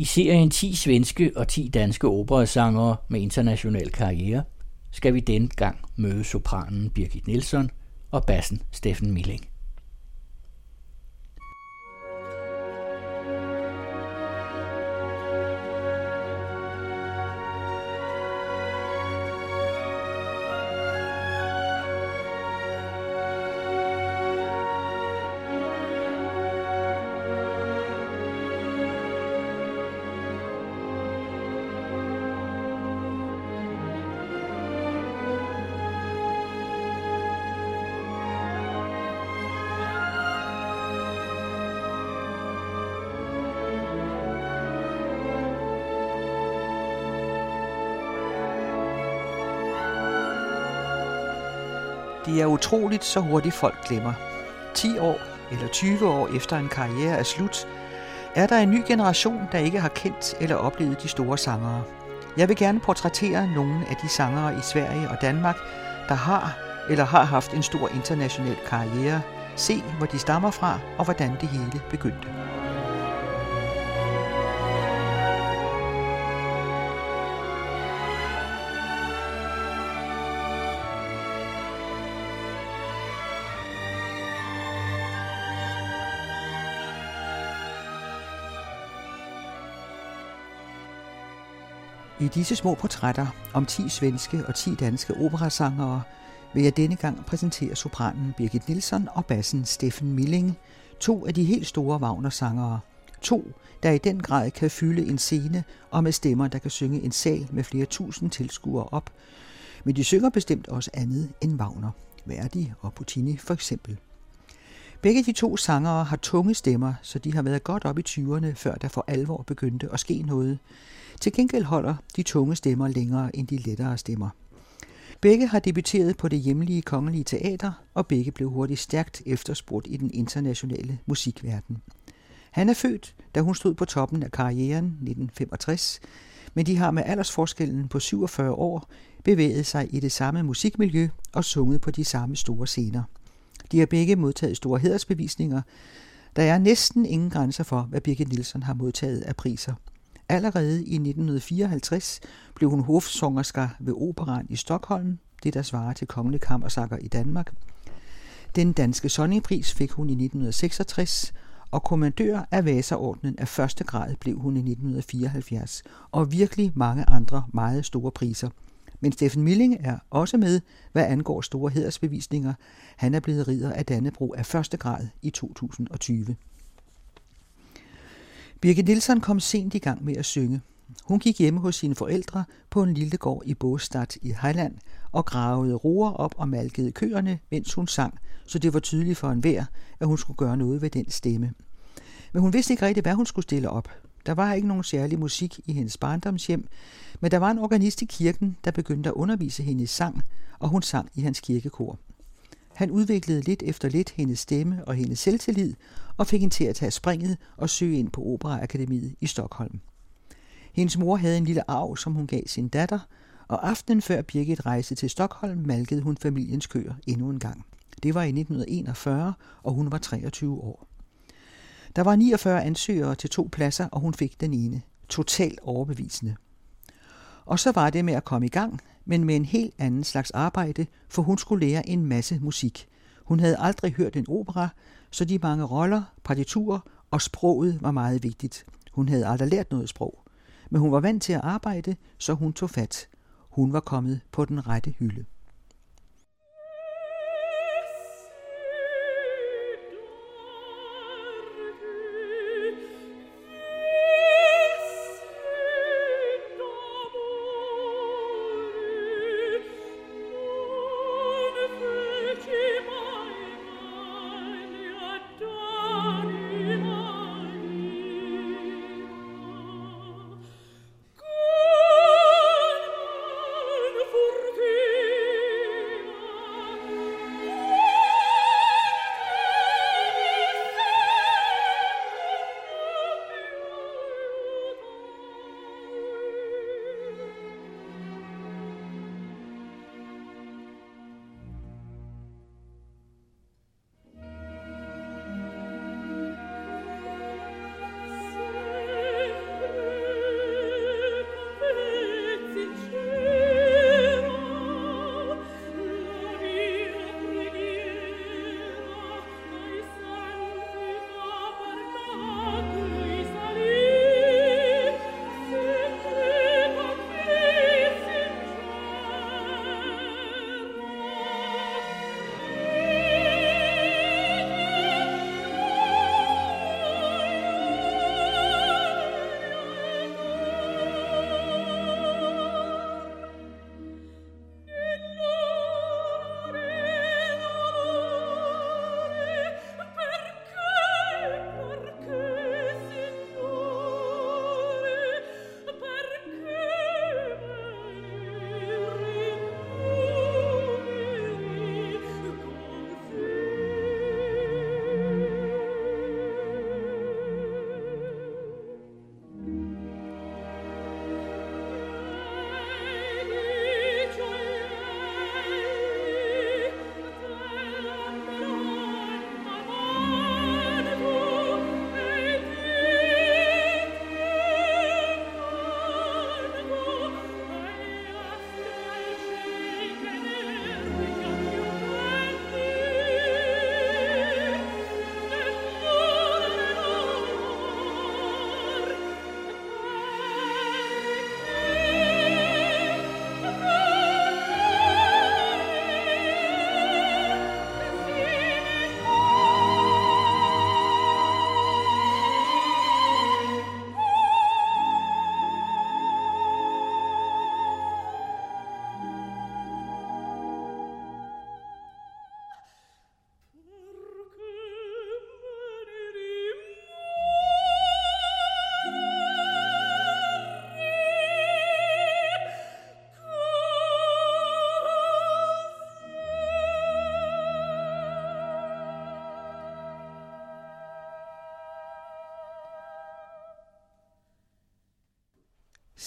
I serien 10 svenske og 10 danske operasangere med international karriere skal vi denne gang møde sopranen Birgit Nilsson og bassen Steffen Milling. Utroligt, så hurtigt folk glemmer. 10 år eller 20 år efter en karriere er slut, er der en ny generation, der ikke har kendt eller oplevet de store sangere. Jeg vil gerne portrættere nogle af de sangere i Sverige og Danmark, der har eller har haft en stor international karriere, se hvor de stammer fra og hvordan det hele begyndte. Disse små portrætter om 10 svenske og 10 danske operasangere vil jeg denne gang præsentere sopranen Birgit Nilsson og bassen Steffen Milling, to af de helt store Wagner-sangere. To, der i den grad kan fylde en scene og med stemmer, der kan synge en sal med flere tusind tilskuere op. Men de synger bestemt også andet end Wagner, Verdi og Puccini for eksempel. Begge de to sangere har tunge stemmer, så de har været godt op i 20'erne, før der for alvor begyndte at ske noget. Til gengæld holder de tunge stemmer længere end de lettere stemmer. Begge har debuteret på det hjemlige kongelige teater, og begge blev hurtigt stærkt efterspurgt i den internationale musikverden. Han er født, da hun stod på toppen af karrieren 1965, men de har med aldersforskellen på 47 år bevæget sig i det samme musikmiljø og sunget på de samme store scener. De har begge modtaget store hedersbevisninger. Der er næsten ingen grænser for, hvad Birgit Nielsen har modtaget af priser – Allerede i 1954 blev hun hofsongersker ved Operan i Stockholm, det der svarer til kongelig kammersakker i Danmark. Den danske Sonningpris fik hun i 1966, og kommandør af Vasaordnen af første grad blev hun i 1974, og virkelig mange andre meget store priser. Men Steffen Milling er også med, hvad angår store hedersbevisninger. Han er blevet ridder af Dannebro af første grad i 2020. Birgit Nielsen kom sent i gang med at synge. Hun gik hjemme hos sine forældre på en lille gård i Båstad i Heiland og gravede roer op og malkede køerne, mens hun sang, så det var tydeligt for enhver, at hun skulle gøre noget ved den stemme. Men hun vidste ikke rigtigt, hvad hun skulle stille op. Der var ikke nogen særlig musik i hendes barndomshjem, men der var en organist i kirken, der begyndte at undervise hende i sang, og hun sang i hans kirkekor. Han udviklede lidt efter lidt hendes stemme og hendes selvtillid og fik hende til at tage springet og søge ind på Operaakademiet i Stockholm. Hendes mor havde en lille arv, som hun gav sin datter, og aftenen før Birgit rejste til Stockholm, malkede hun familiens køer endnu en gang. Det var i 1941, og hun var 23 år. Der var 49 ansøgere til to pladser, og hun fik den ene. Totalt overbevisende. Og så var det med at komme i gang, men med en helt anden slags arbejde, for hun skulle lære en masse musik. Hun havde aldrig hørt en opera, så de mange roller, partiturer og sproget var meget vigtigt. Hun havde aldrig lært noget sprog, men hun var vant til at arbejde, så hun tog fat. Hun var kommet på den rette hylde.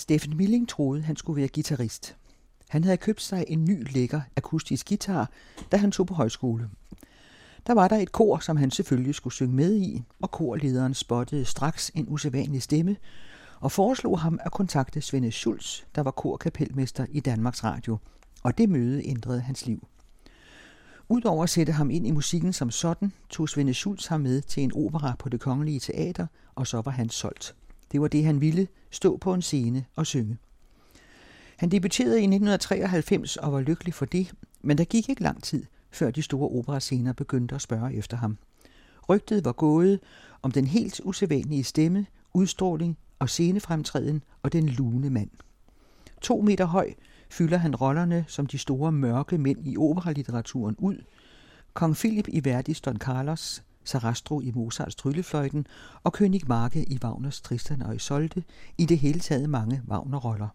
Steffen Milling troede, han skulle være guitarist. Han havde købt sig en ny lækker akustisk guitar, da han tog på højskole. Der var der et kor, som han selvfølgelig skulle synge med i, og korlederen spottede straks en usædvanlig stemme og foreslog ham at kontakte Svende Schulz, der var korkapelmester i Danmarks Radio, og det møde ændrede hans liv. Udover at sætte ham ind i musikken som sådan, tog Svende Schulz ham med til en opera på det kongelige teater, og så var han solgt. Det var det, han ville, stå på en scene og synge. Han debuterede i 1993 og var lykkelig for det, men der gik ikke lang tid, før de store operascener begyndte at spørge efter ham. Rygtet var gået om den helt usædvanlige stemme, udstråling og scenefremtræden og den lune mand. To meter høj fylder han rollerne som de store mørke mænd i operalitteraturen ud. Kong Philip i Verdis Don Carlos, Sarastro i Mozarts Tryllefløjten og König Marke i Wagners Tristan og Isolde, i det hele taget mange Wagner-roller.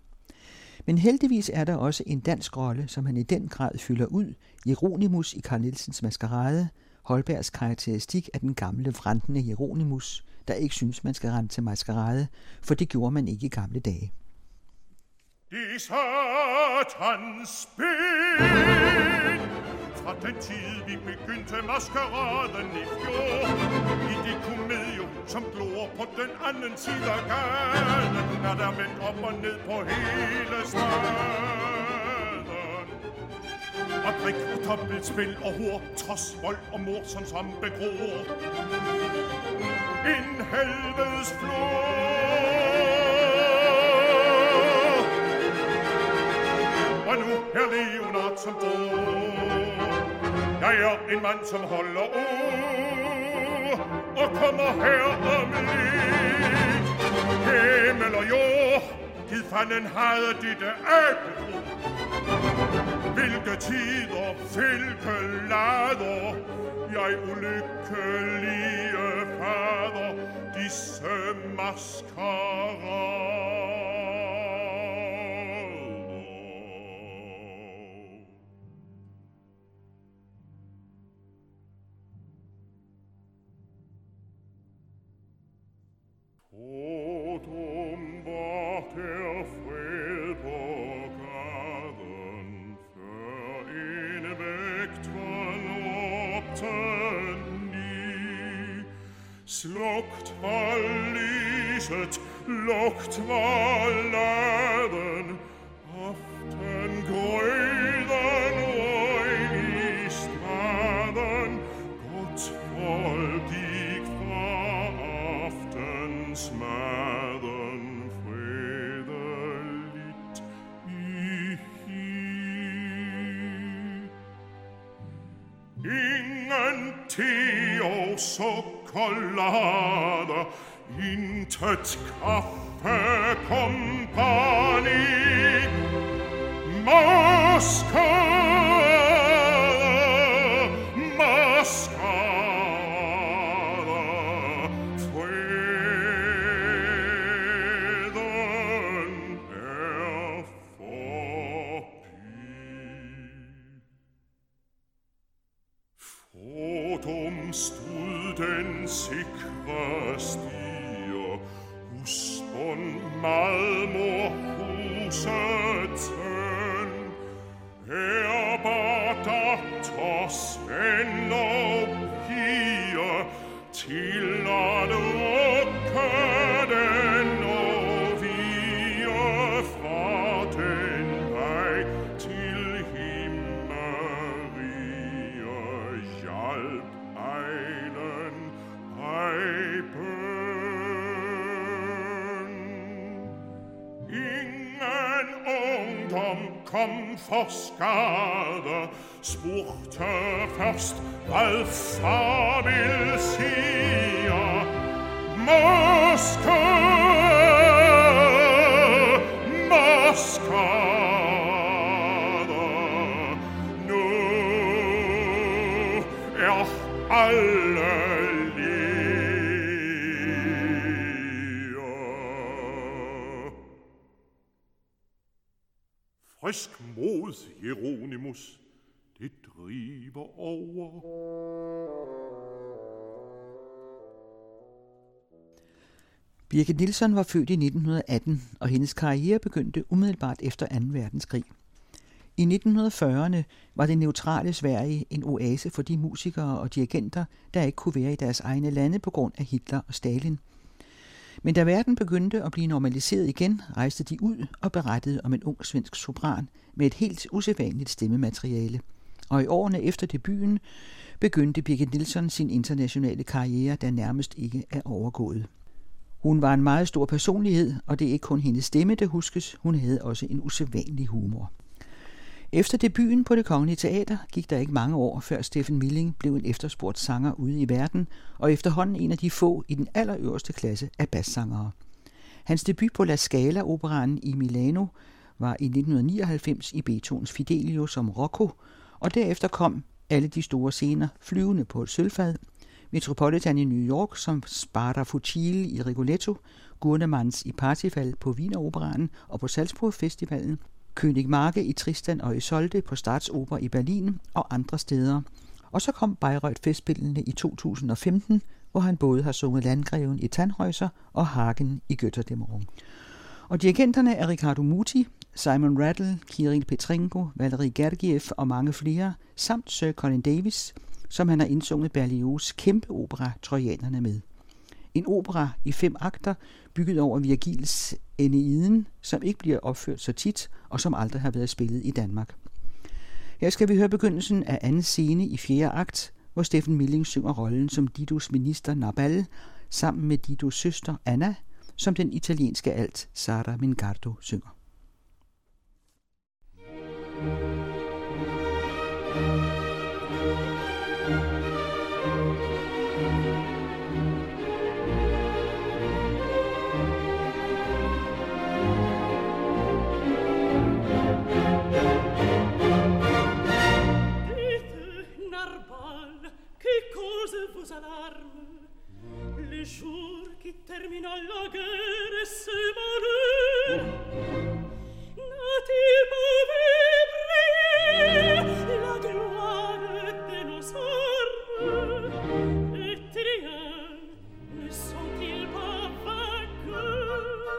Men heldigvis er der også en dansk rolle, som han i den grad fylder ud, Jeronimus i Carl Nielsens Maskerade, Holbergs karakteristik af den gamle vrantende Jeronimus, der ikke synes, man skal rende til maskerade, for det gjorde man ikke i gamle dage. De satans spil fra den tid vi begyndte maskeraden i fjor. I det komedium, som glor på den anden side af gaden Er der vendt op og ned på hele staden Og drik og dobbeltspil og hår Trods vold og mord som som begror. En helvedes flor. Og nu er Leonard som bor jeg en mand som holder ord Og kommer her om lidt. Himmel og jord Gid fanden havde ditte æbletro Hvilke tider, hvilke lader Jeg ulykkelige fader Disse maskerader rieset, lockt mal Leben auf den grünen Eulistraden, Gott voll die verachtens Mäden Friede litt ich hier. Ingen Theo so collada, intet Kaffee Kompanie Moskau einen Eipen. Ingen ungdom kom for skade, spurte først Alfa vil sia, Moskva, Moskva, alle. Frisk mod, Jeronimus, det driver over. Birgit Nilsson var født i 1918, og hendes karriere begyndte umiddelbart efter 2. verdenskrig. I 1940'erne var det neutrale Sverige en oase for de musikere og dirigenter, der ikke kunne være i deres egne lande på grund af Hitler og Stalin. Men da verden begyndte at blive normaliseret igen, rejste de ud og berettede om en ung svensk sopran med et helt usædvanligt stemmemateriale. Og i årene efter debuten begyndte Birgit Nilsson sin internationale karriere, der nærmest ikke er overgået. Hun var en meget stor personlighed, og det er ikke kun hendes stemme, der huskes, hun havde også en usædvanlig humor. Efter debuten på det kongelige teater gik der ikke mange år, før Steffen Milling blev en efterspurgt sanger ude i verden, og efterhånden en af de få i den allerøverste klasse af bassangere. Hans debut på La Scala-operaen i Milano var i 1999 i Beethovens Fidelio som Rocco, og derefter kom alle de store scener flyvende på et sølvfad, Metropolitan i New York som Sparta Fucile i Rigoletto, Gurnemans i Parsifal på Wieneroperaen og på Salzburg Festivalen, König Marke i Tristan og Isolde på Staatsoper i Berlin og andre steder. Og så kom Bayreuth Festspillene i 2015, hvor han både har sunget Landgreven i Tannhäuser og Hagen i Götterdämmerung. Og dirigenterne er Ricardo Muti, Simon Rattle, Kirill Petrenko, Valerie Gergiev og mange flere, samt Sir Colin Davis, som han har indsunget Berlioz' kæmpe opera Trojanerne med. En opera i fem akter, bygget over Virgils Eneiden, som ikke bliver opført så tit, og som aldrig har været spillet i Danmark. Her skal vi høre begyndelsen af anden scene i fjerde akt, hvor Steffen Milling synger rollen som Didos minister Nabal, sammen med Didos søster Anna, som den italienske alt Sara Mingardo synger. termina la guerre se mare nati povebri la gloire de nos armes et trien ne sont-ils pas vainqueurs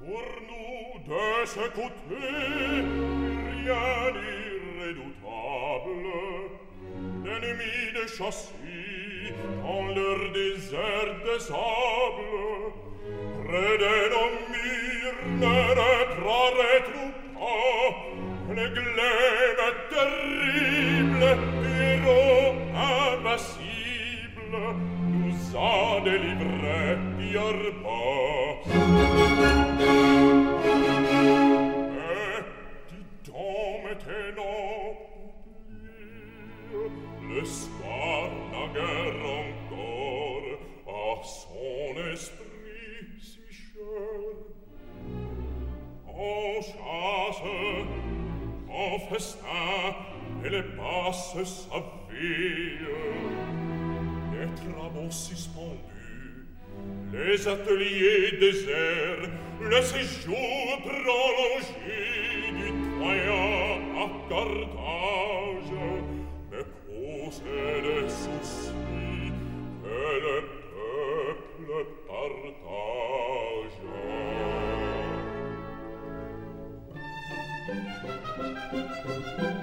pour nous de ce côté rien d'irrédoutable l'ennemi de chasse en leur désert de sable Près non mir ne retrarait pas Le glaive terrible, héros impassible Nous a délivré hier pas en chasse, en festin, elle passe sa vie. Les travaux suspendus, les ateliers déserts, le séjour prolongé du troyen à Carthage me cause des soucis que le peuple partage. Et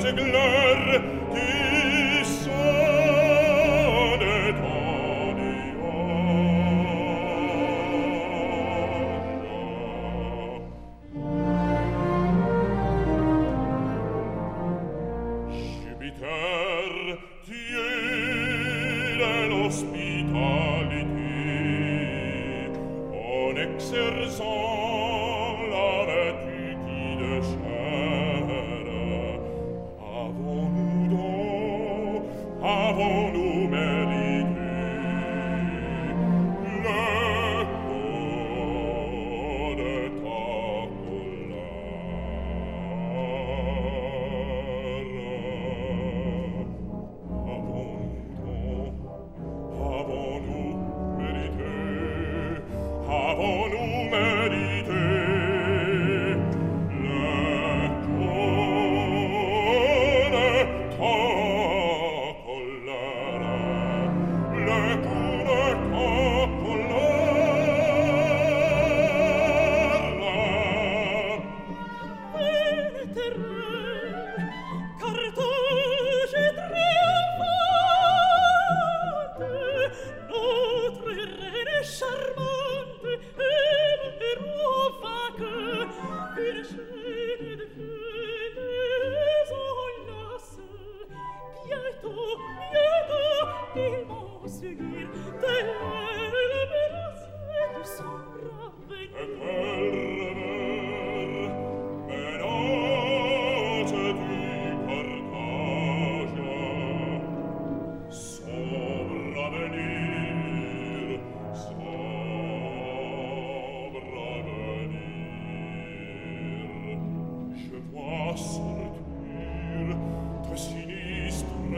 glor,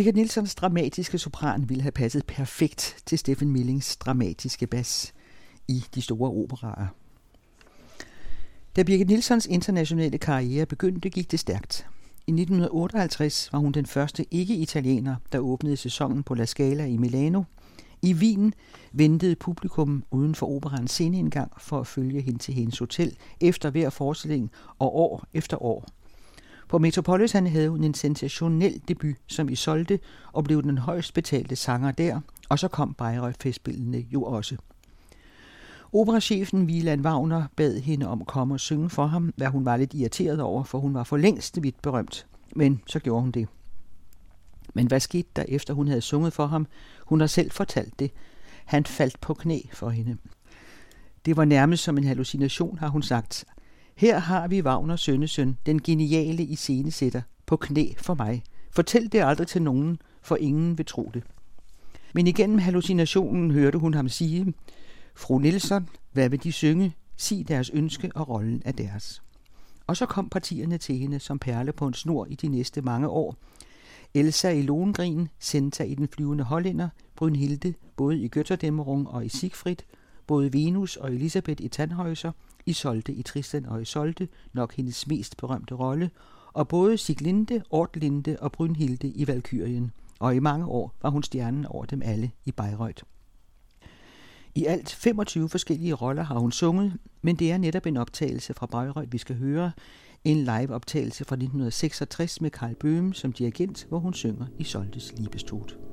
Birgit Nilssons dramatiske sopran ville have passet perfekt til Steffen Millings dramatiske bas i de store operaer. Da Birgit Nilssons internationale karriere begyndte, gik det stærkt. I 1958 var hun den første ikke-italiener, der åbnede sæsonen på La Scala i Milano. I Wien ventede publikum uden for operans sceneindgang for at følge hende til hendes hotel efter hver forestilling og år efter år – på Metropolitan havde hun en sensationel debut som Isolde og blev den højst betalte sanger der, og så kom Bayreuth-festspillene jo også. Operachefen Wieland Wagner bad hende om at komme og synge for ham, hvad hun var lidt irriteret over, for hun var for længst vidt berømt. Men så gjorde hun det. Men hvad skete der efter hun havde sunget for ham? Hun har selv fortalt det. Han faldt på knæ for hende. Det var nærmest som en hallucination, har hun sagt. Her har vi Wagner sønnesøn, den geniale iscenesætter, på knæ for mig. Fortæl det aldrig til nogen, for ingen vil tro det. Men igennem hallucinationen hørte hun ham sige, Fru Nielsen, hvad vil de synge? Sig deres ønske, og rollen er deres. Og så kom partierne til hende som perle på en snor i de næste mange år. Elsa i Lohengrin, Senta i Den flyvende hollænder, Brynhilde både i Götterdæmmerung og i Siegfried, både Venus og Elisabeth i Tannhäuser – Isolde i Tristan og Isolde, nok hendes mest berømte rolle, og både Siglinde, Ortlinde og Brynhilde i Valkyrien, og i mange år var hun stjernen over dem alle i Bayreuth. I alt 25 forskellige roller har hun sunget, men det er netop en optagelse fra Bayreuth, vi skal høre. En live-optagelse fra 1966 med Karl Bøhm som dirigent, hvor hun synger i Soltes Liebestod.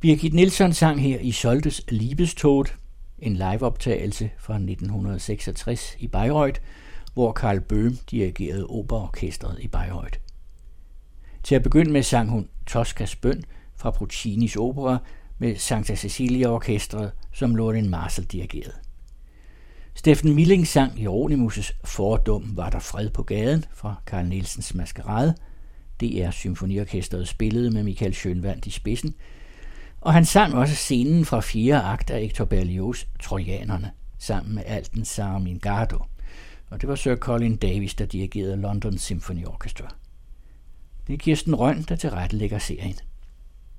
Birgit Nilsson sang her i Soltes Liebestod, en liveoptagelse fra 1966 i Bayreuth, hvor Karl Böhm dirigerede operaorkestret i Bayreuth. Til at begynde med sang hun Toscas bøn fra Puccinis opera med Santa Cecilia Orkestret, som Lorin Marcel dirigerede. Steffen Milling sang Hieronymus' Fordum var der fred på gaden fra Karl Nielsens Maskerade. DR Symfoniorkestret spillede med Michael Schönwand i spidsen, og han sang også scenen fra fire akt af Hector Berlioz' Trojanerne, sammen med Alten Sarmin Gardo. Og det var Sir Colin Davis, der dirigerede London Symphony Orchestra. Det er Kirsten Røn, der tilrettelægger serien.